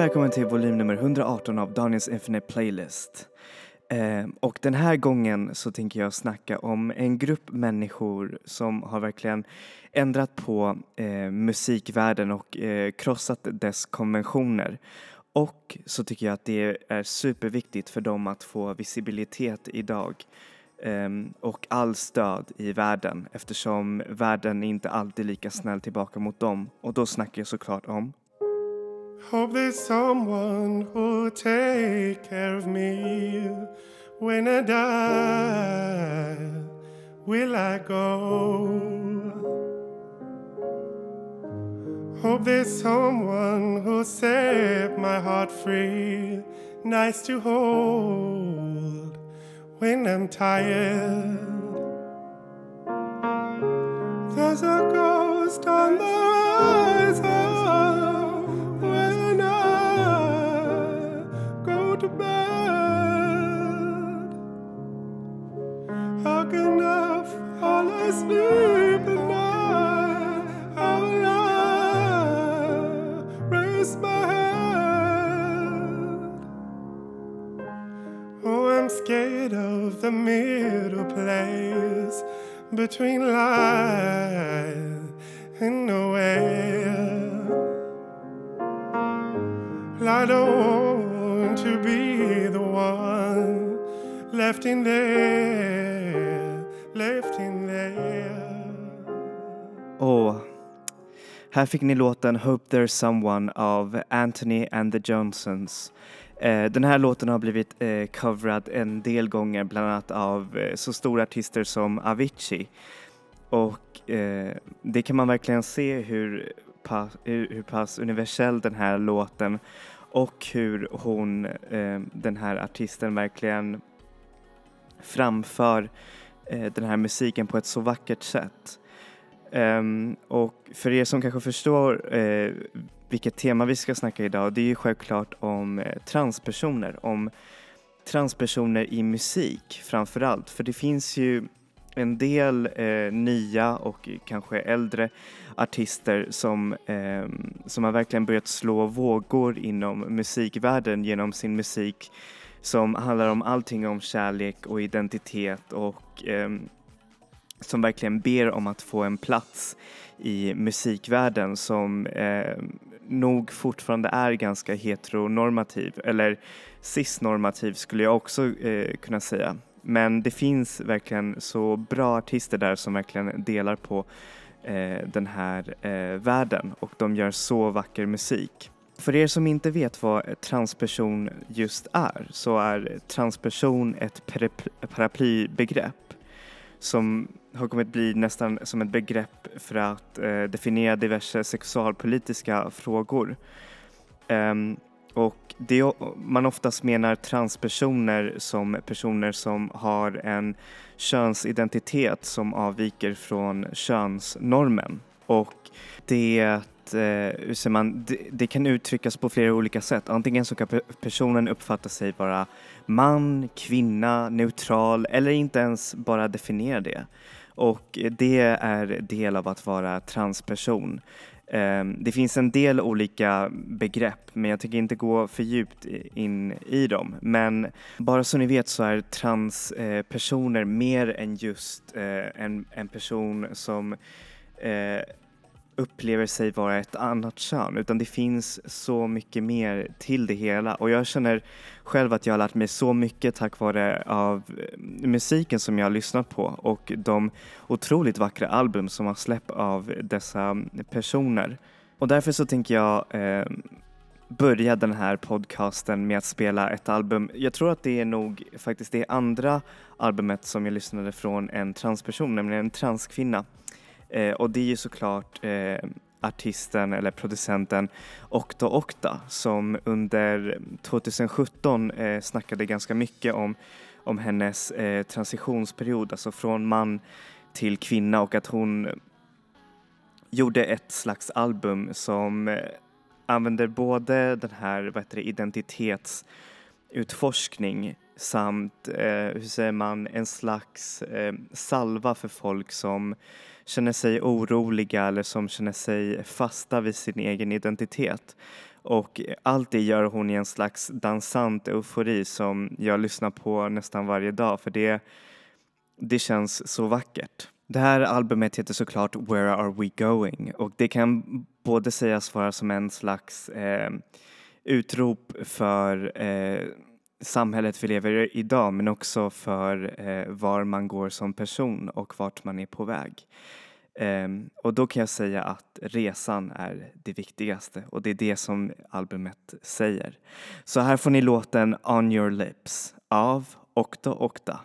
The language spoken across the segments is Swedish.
Välkommen till volym nummer 118 av Daniels Infinite Playlist. Eh, och den här gången så tänker jag snacka om en grupp människor som har verkligen ändrat på eh, musikvärlden och eh, krossat dess konventioner. Och så tycker jag att det är superviktigt för dem att få visibilitet idag ehm, och all stöd i världen eftersom världen inte alltid är lika snäll tillbaka mot dem. Och då snackar jag såklart om Hope there's someone who'll take care of me when I die. Will I go? Hope there's someone who'll set my heart free, nice to hold when I'm tired. There's a ghost on the horizon between life and nowhere. I don't want to be the one left in there, left in. Och här fick ni låten Hope There's Someone av Anthony and the Johnsons. Eh, den här låten har blivit eh, coverad en del gånger, bland annat av eh, så stora artister som Avicii. Och det kan man verkligen se hur, pass, hur, pass universell den här låten och hur hon, den här artisten verkligen framför den här musiken på ett så vackert sätt. Um, och för er som kanske förstår uh, vilket tema vi ska snacka idag, det är ju självklart om uh, transpersoner, om transpersoner i musik framför allt. För det finns ju en del uh, nya och kanske äldre artister som, ehm, som har verkligen börjat slå vågor inom musikvärlden genom sin musik som handlar om allting om kärlek och identitet och um, som verkligen ber om att få en plats i musikvärlden som eh, nog fortfarande är ganska heteronormativ eller cisnormativ skulle jag också eh, kunna säga. Men det finns verkligen så bra artister där som verkligen delar på eh, den här eh, världen och de gör så vacker musik. För er som inte vet vad transperson just är så är transperson ett paraplybegrepp som har kommit bli nästan som ett begrepp för att eh, definiera diverse sexualpolitiska frågor. Um, och det man oftast menar transpersoner som personer som har en könsidentitet som avviker från könsnormen. Och det, eh, hur säger man, det, det kan uttryckas på flera olika sätt. Antingen så kan personen uppfatta sig vara man, kvinna, neutral eller inte ens bara definiera det. Och det är del av att vara transperson. Ehm, det finns en del olika begrepp men jag tänker inte gå för djupt in i dem. Men bara så ni vet så är transpersoner mer än just eh, en, en person som eh, upplever sig vara ett annat kön utan det finns så mycket mer till det hela och jag känner själv att jag har lärt mig så mycket tack vare av eh, musiken som jag har lyssnat på och de otroligt vackra album som har släppt av dessa mm, personer. Och därför så tänker jag eh, börja den här podcasten med att spela ett album. Jag tror att det är nog faktiskt det andra albumet som jag lyssnade från en transperson, nämligen en transkvinna. Eh, och det är ju såklart eh, artisten eller producenten Okta Okta som under 2017 eh, snackade ganska mycket om, om hennes eh, transitionsperiod, alltså från man till kvinna och att hon gjorde ett slags album som eh, använder både den här vad heter det, identitetsutforskning samt, eh, hur säger man, en slags eh, salva för folk som känner sig oroliga eller som känner sig fasta vid sin egen identitet. Och allt det gör hon i en slags dansant eufori som jag lyssnar på nästan varje dag för det, det känns så vackert. Det här albumet heter såklart Where Are We Going och det kan både sägas vara som en slags eh, utrop för eh, samhället vi lever i idag men också för eh, var man går som person och vart man är på väg. Um, och då kan jag säga att resan är det viktigaste och det är det som albumet säger. Så här får ni låten On your lips av Okta Okta.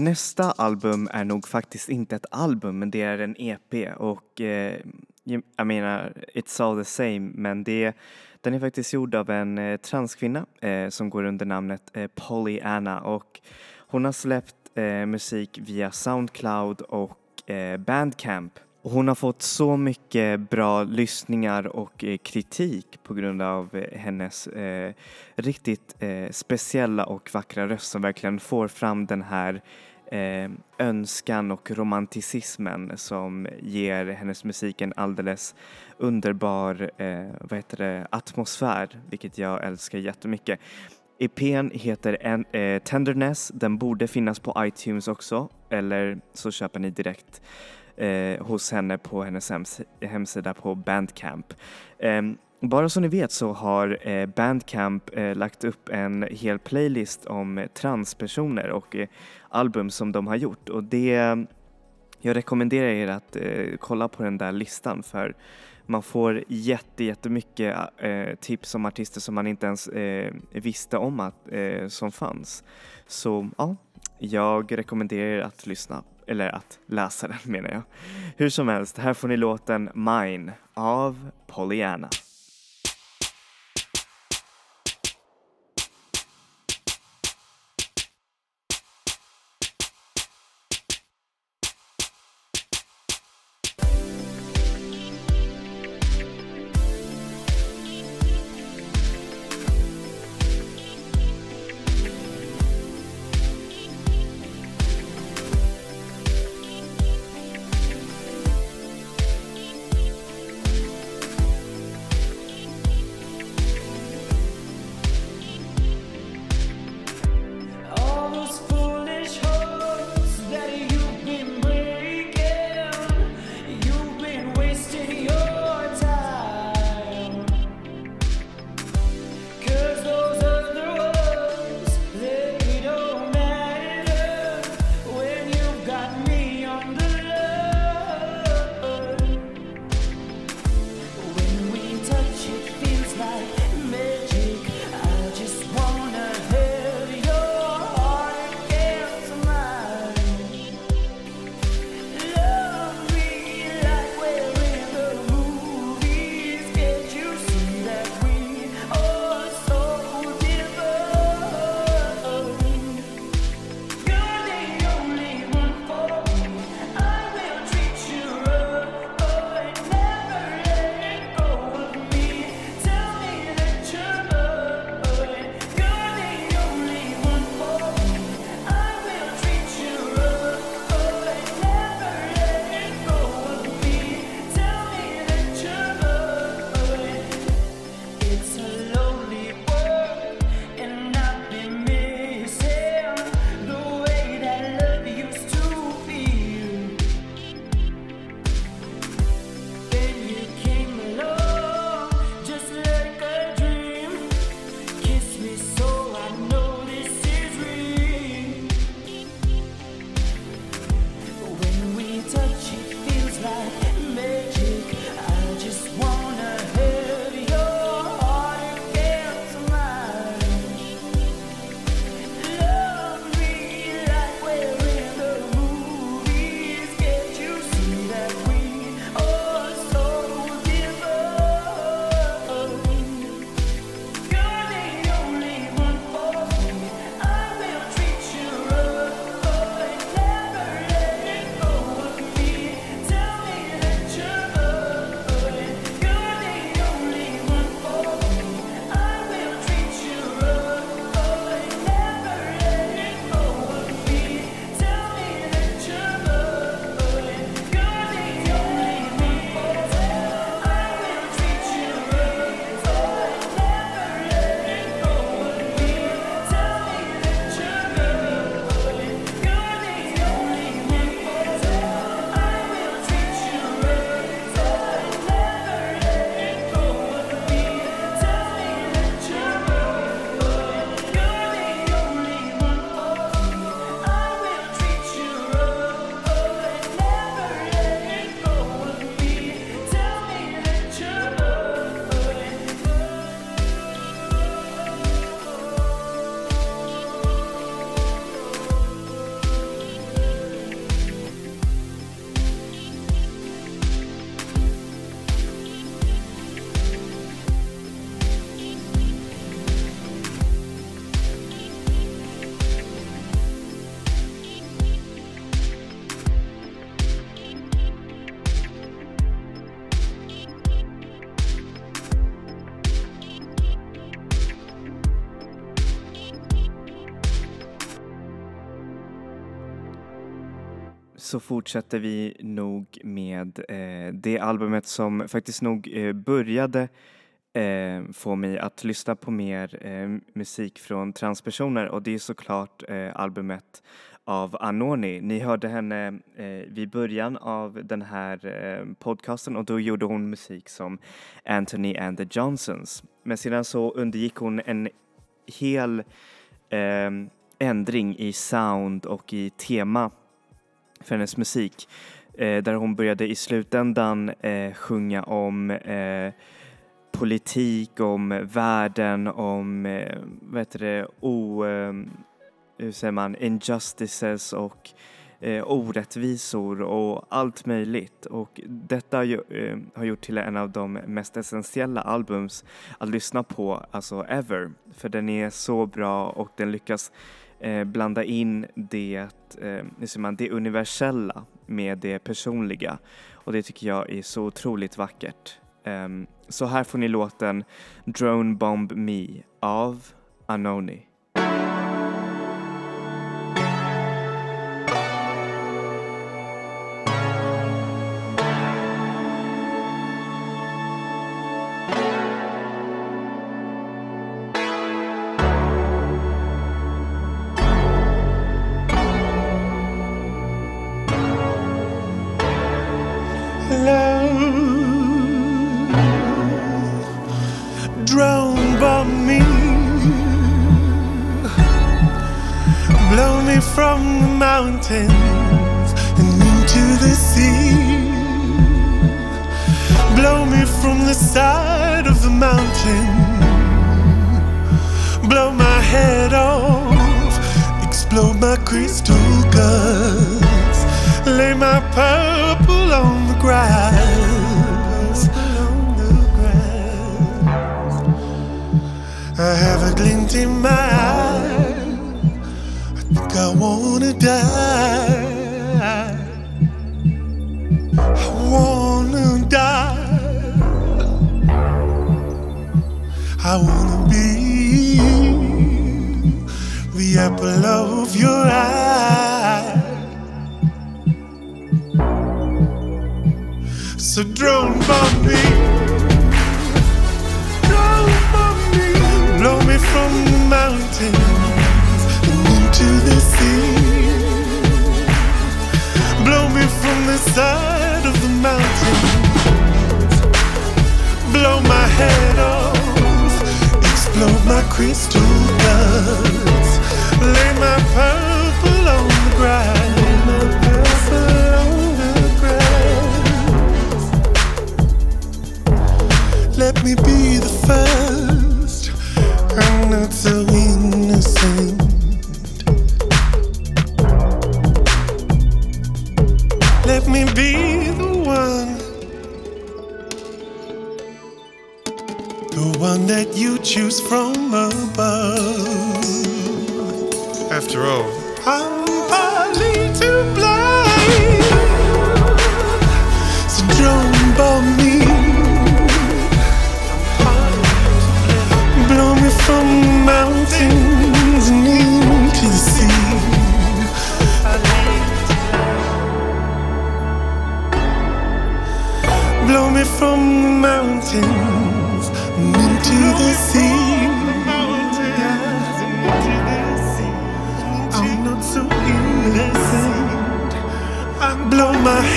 Nästa album är nog faktiskt inte ett album men det är en EP och eh, jag menar It's all the same men det, den är faktiskt gjord av en eh, transkvinna eh, som går under namnet eh, Polly Anna och hon har släppt eh, musik via Soundcloud och eh, Bandcamp. Och hon har fått så mycket bra lyssningar och eh, kritik på grund av eh, hennes eh, riktigt eh, speciella och vackra röst som verkligen får fram den här eh, önskan och romanticismen som ger hennes musik en alldeles underbar eh, vad heter det, atmosfär, vilket jag älskar jättemycket. EPn heter en, eh, Tenderness, den borde finnas på iTunes också, eller så köper ni direkt eh, hos henne på hennes hems hemsida på Bandcamp. Ehm, bara så ni vet så har eh, Bandcamp eh, lagt upp en hel playlist om eh, transpersoner och album som de har gjort och det jag rekommenderar er att kolla på den där listan för man får jätte, jättemycket eh, tips om artister som man inte ens eh, visste om att, eh, som fanns. Så ja, jag rekommenderar er att lyssna, eller att läsa den menar jag. Hur som helst, här får ni låten Mine av Pollyanna. Så fortsätter vi nog med eh, det albumet som faktiskt nog eh, började eh, få mig att lyssna på mer eh, musik från transpersoner och det är såklart eh, albumet av Anoni. Ni hörde henne eh, vid början av den här eh, podcasten och då gjorde hon musik som Anthony and the Johnsons. Men sedan så undergick hon en hel eh, ändring i sound och i tema för hennes musik eh, där hon började i slutändan eh, sjunga om eh, politik, om världen, om eh, vad heter det, o, eh, hur säger man, injustices och eh, orättvisor och allt möjligt. Och detta har, ju, eh, har gjort till en av de mest essentiella albums att lyssna på, alltså ever. För den är så bra och den lyckas eh, blanda in det, eh, man, det universella med det personliga. Och det tycker jag är så otroligt vackert. Eh, så här får ni låten Drone Bomb Me av Anoni. From the mountains and into the sea. Blow me from the side of the mountain. Blow my head off. Explode my crystal guts. Lay my purple on the grass. I have a glint in my eye. I wanna die. I wanna die. I wanna be the apple of your eye. So drone bomb me. Crystal guts. Lay my purple on the. My purple on the. Let me be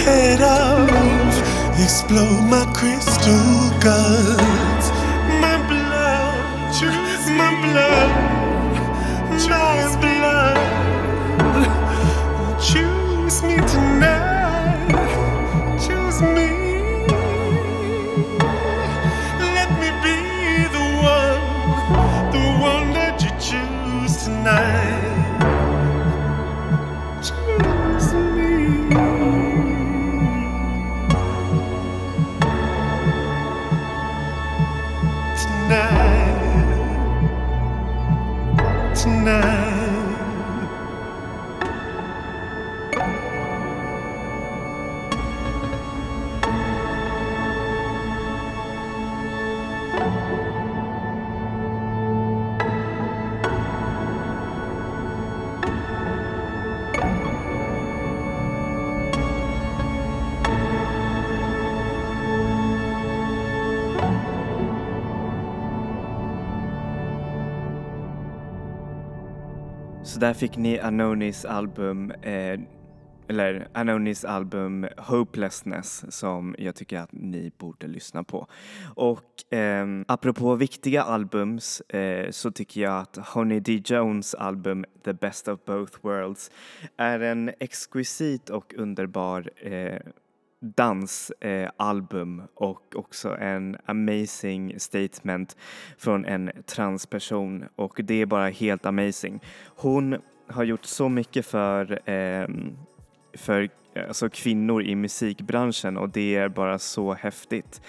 head off, explode my crystal guts. My blood, my blood, my blood. Choose me tonight, Så där fick ni Anonis album, eh, eller Anonis album Hopelessness som jag tycker att ni borde lyssna på. Och eh, apropå viktiga albums eh, så tycker jag att Honey D. Jones album The Best of Both Worlds är en exquisit och underbar eh, dansalbum eh, och också en amazing statement från en transperson och det är bara helt amazing. Hon har gjort så mycket för, eh, för alltså kvinnor i musikbranschen och det är bara så häftigt.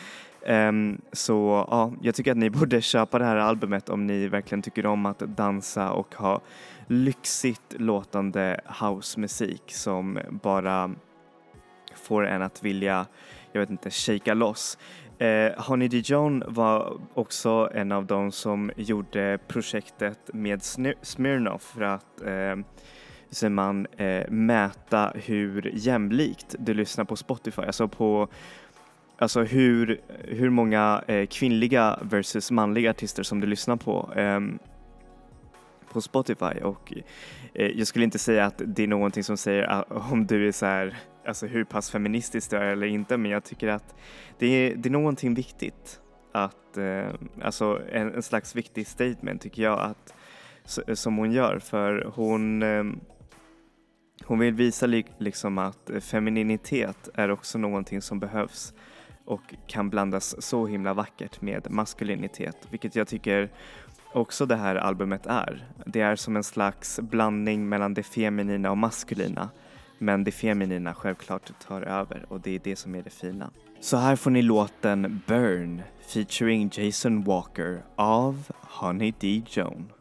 Um, så ja, jag tycker att ni borde köpa det här albumet om ni verkligen tycker om att dansa och ha lyxigt låtande housemusik som bara får en att vilja, jag vet inte, shaka loss. Eh, Honey Dijon var också en av de som gjorde projektet med Smirnoff för att eh, så man eh, mäta hur jämlikt du lyssnar på Spotify, alltså på Alltså hur, hur många eh, kvinnliga versus manliga artister som du lyssnar på eh, på Spotify och eh, jag skulle inte säga att det är någonting som säger att om du är så här alltså hur pass feministiskt det är eller inte men jag tycker att det är, det är någonting viktigt att, eh, alltså en, en, slags viktig statement tycker jag att som hon gör för hon eh, hon vill visa liksom att femininitet är också någonting som behövs och kan blandas så himla vackert med maskulinitet vilket jag tycker också det här albumet är. Det är som en slags blandning mellan det feminina och maskulina men det feminina självklart tar över och det är det som är det fina. Så här får ni låten Burn featuring Jason Walker av Honey D. Joan.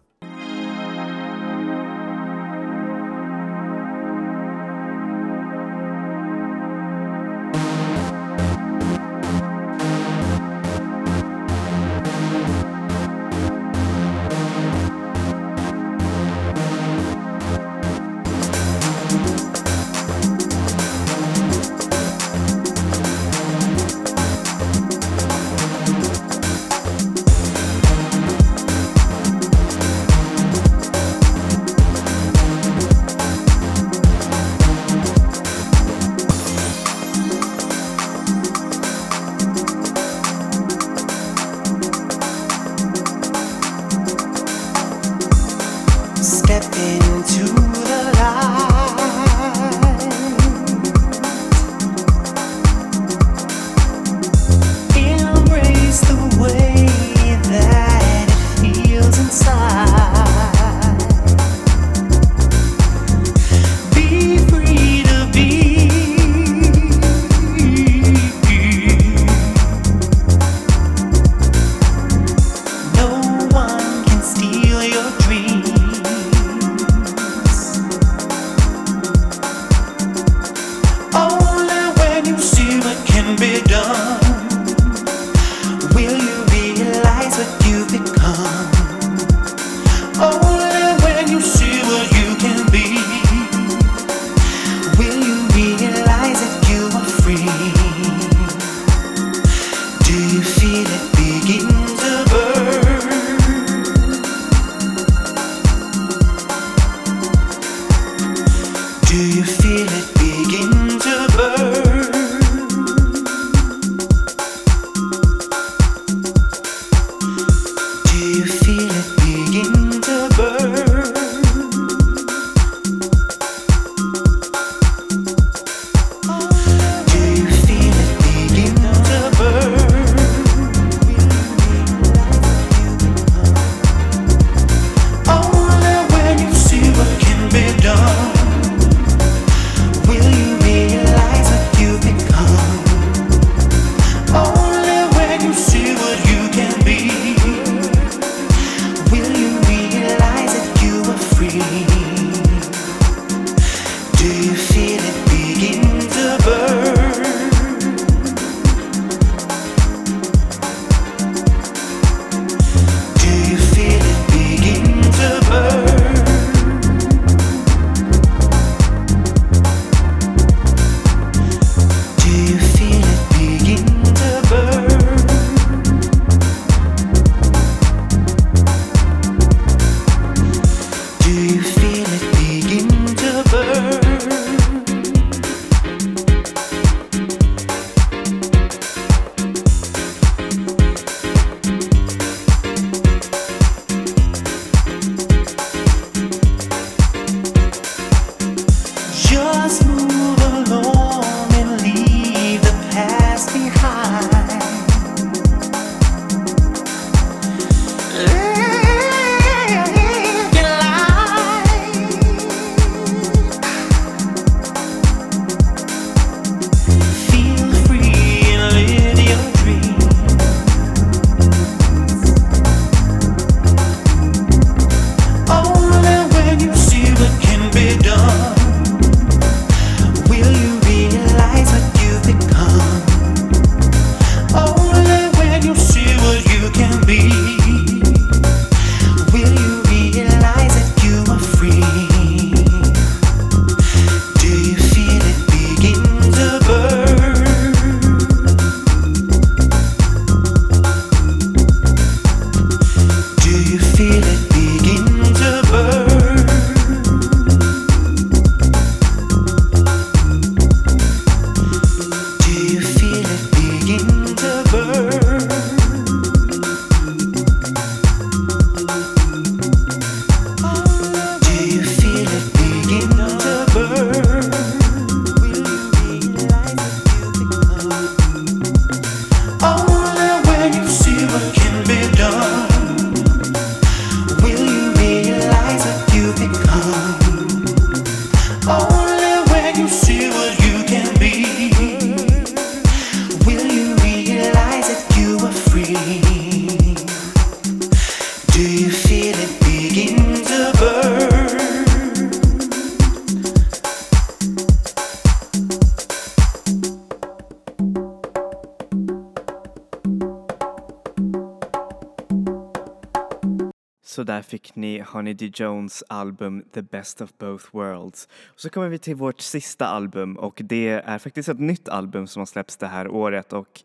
Honey D. Jones album The Best of Both Worlds. Och så kommer vi till vårt sista album och det är faktiskt ett nytt album som har släppts det här året och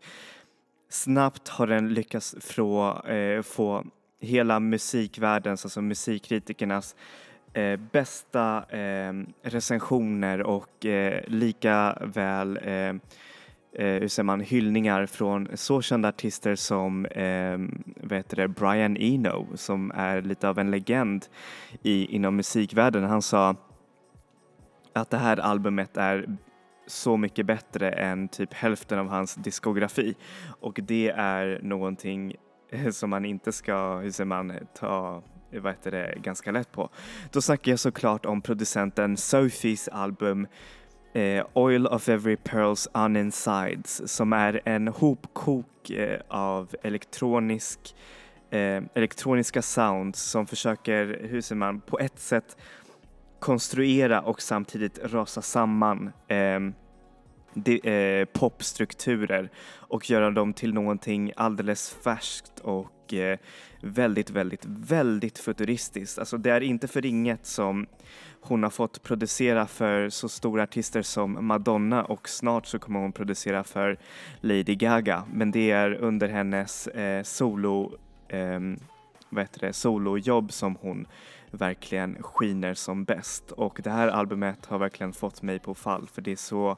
snabbt har den lyckats få, eh, få hela musikvärldens, alltså musikkritikernas eh, bästa eh, recensioner och eh, lika väl eh, eh, hur säger man, hyllningar från så kända artister som eh, vad heter det, Brian Eno som är lite av en legend i, inom musikvärlden. Han sa att det här albumet är så mycket bättre än typ hälften av hans diskografi och det är någonting eh, som man inte ska, hur säger man, ta vad heter det, ganska lätt på. Då snackar jag såklart om producenten Sophies album eh, Oil of Every Pearls Uninsides som är en hopkok eh, av elektronisk, eh, elektroniska sounds som försöker, hur säger man, på ett sätt konstruera och samtidigt rasa samman eh, de, eh, popstrukturer och göra dem till någonting alldeles färskt och eh, väldigt, väldigt, väldigt futuristiskt. Alltså det är inte för inget som hon har fått producera för så stora artister som Madonna och snart så kommer hon producera för Lady Gaga. Men det är under hennes eh, solo, eh, vad heter det, solojobb som hon verkligen skiner som bäst. Och det här albumet har verkligen fått mig på fall för det är så,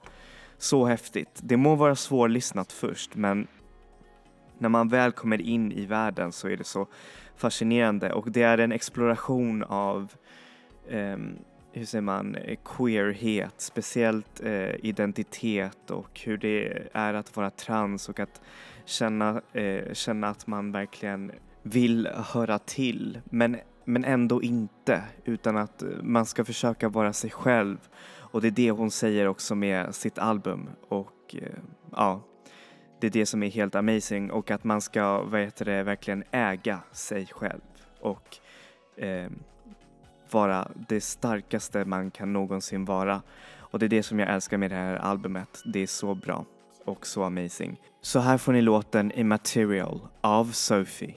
så häftigt. Det må vara svårlyssnat först men när man väl kommer in i världen så är det så fascinerande och det är en exploration av ehm, hur säger man, eh, queerhet, speciellt eh, identitet och hur det är att vara trans och att känna, eh, känna att man verkligen vill höra till men, men ändå inte utan att eh, man ska försöka vara sig själv. Och det är det hon säger också med sitt album och eh, ja, det är det som är helt amazing och att man ska, vad heter det, verkligen äga sig själv och eh, vara det starkaste man kan någonsin vara. Och det är det som jag älskar med det här albumet. Det är så bra och så amazing. Så här får ni låten Immaterial av Sophie.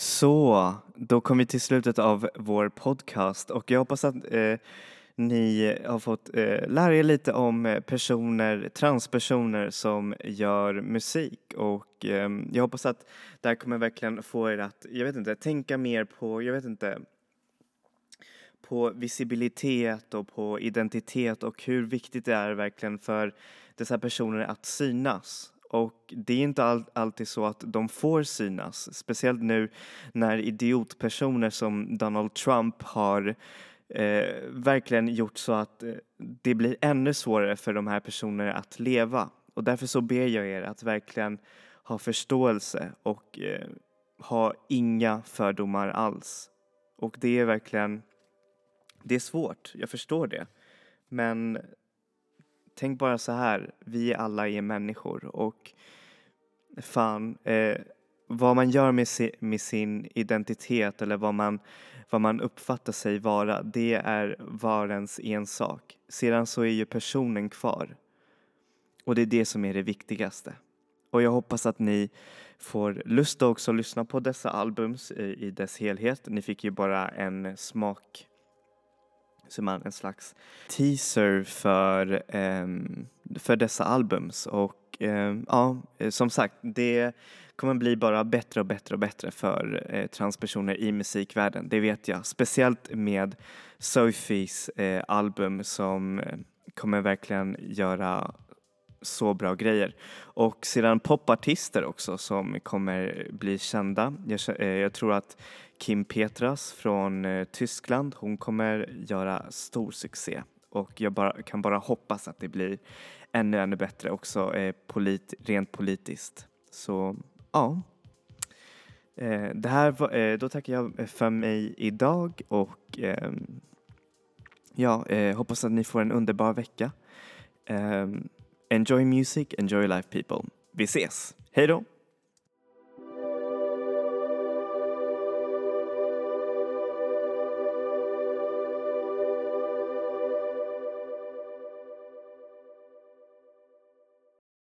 Så, då kom vi till slutet av vår podcast och jag hoppas att eh, ni har fått eh, lära er lite om eh, personer, transpersoner som gör musik och eh, jag hoppas att det här kommer verkligen få er att, jag vet inte, tänka mer på, jag vet inte, på visibilitet och på identitet och hur viktigt det är verkligen för dessa personer att synas. Och det är inte all, alltid så att de får synas, speciellt nu när idiotpersoner som Donald Trump har eh, verkligen gjort så att eh, det blir ännu svårare för de här personerna att leva. Och därför så ber jag er att verkligen ha förståelse och eh, ha inga fördomar alls. Och det är verkligen, det är svårt, jag förstår det. Men tänk bara så här, vi alla är människor och fan, eh, vad man gör med, si, med sin identitet eller vad man, vad man uppfattar sig vara, det är var ens ensak. Sedan så är ju personen kvar. Och det är det som är det viktigaste. Och jag hoppas att ni får lust att lyssna på dessa albums i, i dess helhet. Ni fick ju bara en smak som man en slags teaser för, ehm, för dessa albums och ehm, ja, som sagt, det kommer bli bara bättre och bättre och bättre för eh, transpersoner i musikvärlden, det vet jag. Speciellt med Sophies eh, album som eh, kommer verkligen göra så bra grejer. Och sedan popartister också som kommer bli kända. Jag, eh, jag tror att Kim Petras från eh, Tyskland, hon kommer göra stor succé. Och jag bara, kan bara hoppas att det blir ännu, ännu bättre också eh, polit, rent politiskt. Så ja. Eh, det här var, eh, då tackar jag för mig idag och ehm, ja, eh, hoppas att ni får en underbar vecka. Ehm, enjoy music, enjoy life people. Vi ses! Hej då!